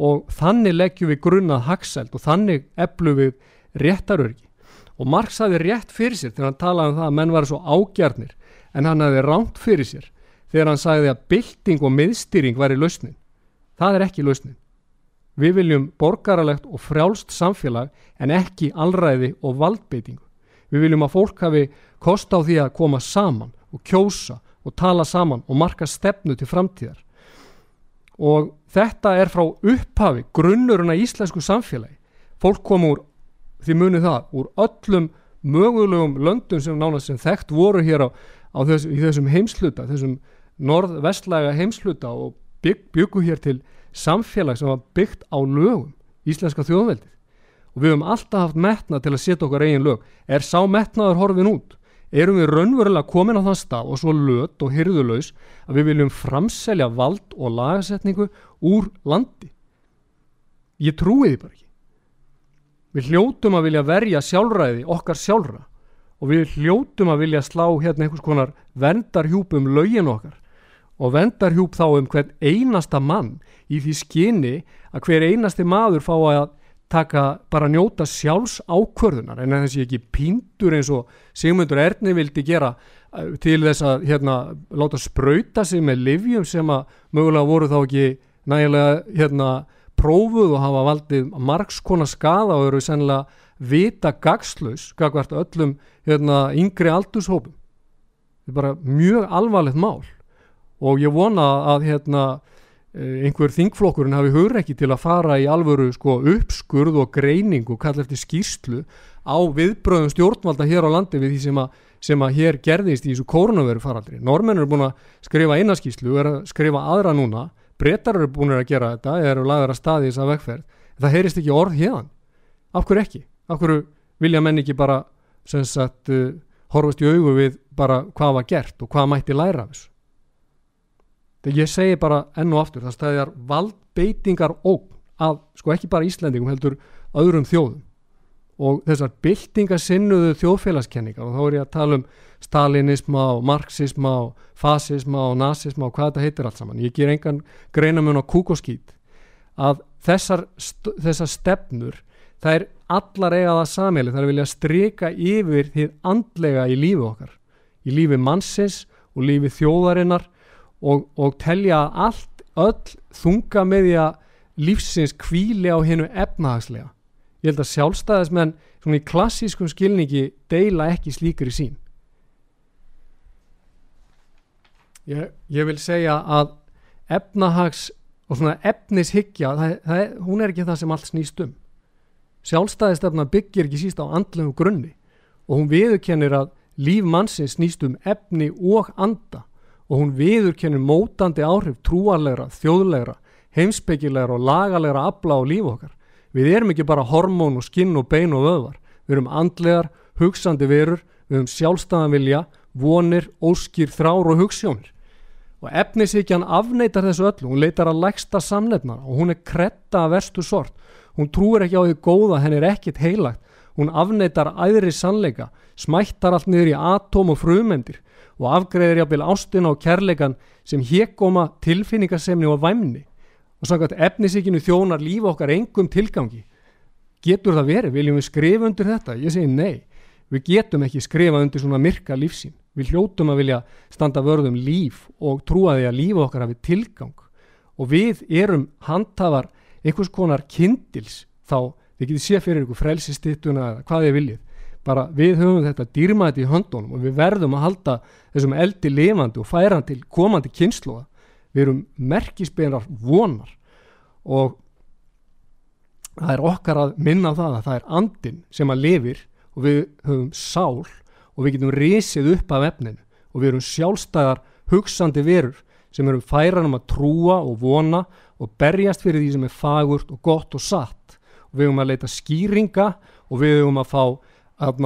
og þannig leggjum við grunnað haxselt og þannig eflum við réttarörgi og Marx hafi rétt fyrir sér þegar hann talaði um það að menn var svo ágjarnir en hann hafi ránt fyrir sér þegar hann sagði að bylting og miðstýring væri lausnin. Það er ekki lausnin. Við viljum borgaralegt og frjálst samfélag en ekki allræði og valdbeitingu. Við viljum að fólk hafi kost á því að koma saman og kjósa og tala saman og marka stefnu til framtíðar. Og þetta er frá upphafi grunnuruna íslensku samfélagi. Fólk kom úr því munið það úr öllum mögulegum löndum sem nánast sem þekkt voru hér á, á þess, þessum heimsluta, þessum norð-vestlæga heimsluta og bygg, byggu hér til samfélag sem var byggt á lögum, íslenska þjóðveldið og við höfum alltaf haft metnað til að setja okkar eigin lög. Er sá metnaður horfin út? Erum við raunverulega komin á þann stað og svo lött og hyrðulegs að við viljum framselja vald og lagasetningu úr landi? Ég trúi því bara ekki. Við hljótum að vilja verja sjálfræði okkar sjálfra og við hljótum að vilja slá hérna einhvers konar vendarhjúp um lögin okkar og vendarhjúp þá um hvern einasta mann í því skinni að hver einasti maður fá að taka bara njóta sjálfs ákvörðunar en þessi ekki píndur eins og Sigmundur Erni vildi gera eh, til þess að hérna láta spröyta sig með livjum sem að mögulega voru þá ekki nægilega hérna prófuð og hafa valdið margskona skada og eru sennilega vita gagslaus gagvart öllum hérna, yngri aldurshópum þetta er bara mjög alvarlegt mál og ég vona að hérna, eh, einhver þingflokkurinn hafi hugreiki til að fara í alvöru sko, uppskurð og greining og kalla eftir skýrslu á viðbröðum stjórnvalda hér á landi við því sem að, sem að hér gerðist í þessu koronaviru faraldri. Normenn eru búin að skrifa eina skýrslu og er að skrifa aðra núna. Breytar eru búin að gera þetta eða eru lagðar að staði þess að vegferð. Það heyrist ekki orð hérðan af hverju ekki, af hverju vilja menn ekki bara sagt uh, horfast í augu við bara hvað var gert og hvað mætti læra af þessu þegar ég segi bara enn og aftur það stæðjar valdbeitingar og að sko ekki bara Íslandingum heldur öðrum þjóðum. Og þessar byltingasinnuðu þjóðfélagskenningar og þá er ég að tala um stalinisma og marxisma og fasisma og nazisma og hvað þetta heitir allt saman. Ég ger engan greinamun á kúk og skít að þessar, þessar stefnur það er allar eigaða samhæli það er vilja stryka yfir því andlega í lífi okkar. Í lífi mannsins og lífi þjóðarinnar og, og telja allt öll þunga með því að lífsins kvíli á hennu efnahagslega. Ég held að sjálfstæðismenn svona í klassískum skilningi deila ekki slíkur í sín ég, ég vil segja að efnahags og svona efnishyggja það, það, hún er ekki það sem allt snýst um. Sjálfstæðistefna byggir ekki síst á andlegu grunni og hún viðurkennir að líf mannsins snýst um efni og anda og hún viðurkennir mótandi áhrif trúarlegra, þjóðlegra, heimsbyggilegra og lagalegra afla á líf okkar. Við erum ekki bara hormón og skinn og bein og öðvar. Við erum andlegar, hugsandi verur, við erum sjálfstæðanvilja, vonir, óskýr, þrár og hugssjónir. Og efnisíkjan afneitar þessu öllu, hún leitar að læksta samlefnara og hún er kretta að verstu sort. Hún trúir ekki á því góða, henn er ekkit heilagt. Hún afneitar æðri sannleika, smættar allt niður í atóm og frumendir og afgreðir jáfnvel ástina og kærleikan sem hekoma tilfinningasemni og væmni. Og samkvæmt efnisíkinu þjónar lífa okkar engum tilgangi. Getur það verið, viljum við skrifa undir þetta? Ég segi nei, við getum ekki skrifa undir svona myrka lífsín við hljótum að vilja standa vörðum líf og trúa því að lífa okkar hafi tilgang. Og við erum handhafar einhvers konar kindils þá þið getið sé fyrir ykkur frelsistittuna eða hvað þið viljið bara við höfum þetta dýrmæti í höndunum og við verðum að halda þessum eldi lifandi og færa hann til komandi kynsluða við erum merkisbeinar vonar og það er okkar að minna það að það er andin sem að lifir og við höfum sál og við getum risið upp af efninu og við erum sjálfstæðar hugsandi verur sem erum færan um að trúa og vona og berjast fyrir því sem er fagurt og gott og satt. Og við höfum að leita skýringa og við höfum að fá að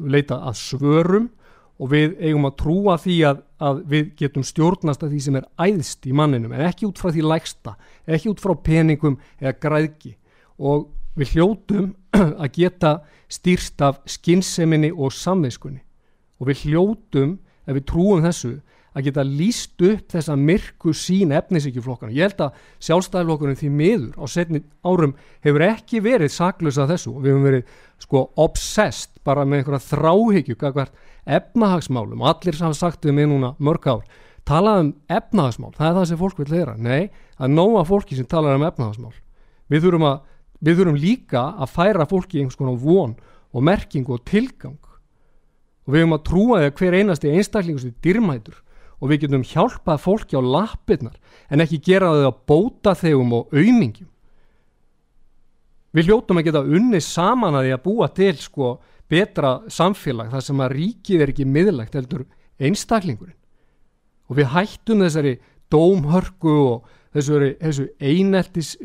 leita að svörum og við eigum að trúa því að, að við getum stjórnast að því sem er æðst í manninum en ekki út frá því lægsta, ekki út frá peningum eða græðki og við hljótum að geta stýrst af skinseminni og samveiskunni og við hljótum, ef við trúum þessu að geta líst upp þessa myrku sín efnisíkjuflokkana. Ég held að sjálfstæðiflokkurinn því miður á setni árum hefur ekki verið saklus að þessu og við hefum verið sko obsessed bara með einhverja þráhyggju hvert efnahagsmálum og allir sem hafa sagt við mig núna mörg ár talað um efnahagsmál, það er það sem fólk vil heyra. Nei, það er nóga fólki sem talar um efnahagsmál. Við þurfum, að, við þurfum líka að færa fólki einhvers konar von og merkingu og tilgang og við höfum að trúa því að hver einasti einstaklingus er dyrmætur og við getum hjálpað fólki á lappirnar en ekki gera þau að bóta þegum og auðmingjum. Við hljóttum að geta unni saman að því að búa til sko betra samfélag þar sem að ríkið er ekki miðlægt heldur einstaklingurinn. Og við hættum þessari dómhörku og þessu, þessu eineltis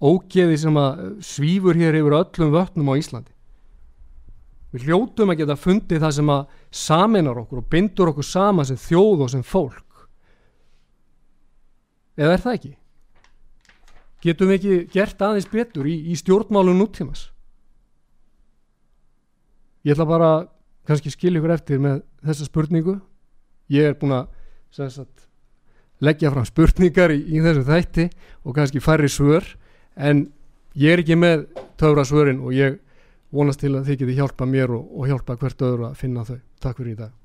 ógeði sem að svífur hér yfir öllum vötnum á Íslandi. Við hljótum að geta fundið það sem að saminar okkur og bindur okkur sama sem þjóð og sem fólk. Eða er það ekki? Getum við ekki gert aðeins betur í, í stjórnmálun núttímas? Ég ætla bara kannski skilja ykkur eftir með þessa spurningu. Ég er búin að sagt, leggja fram spurningar í, í þessu þætti og kannski færri svör en ég er ekki með töfra svörin og ég vonast til að þið geti hjálpa mér og, og hjálpa hvert öðru að finna þau. Takk fyrir í dag.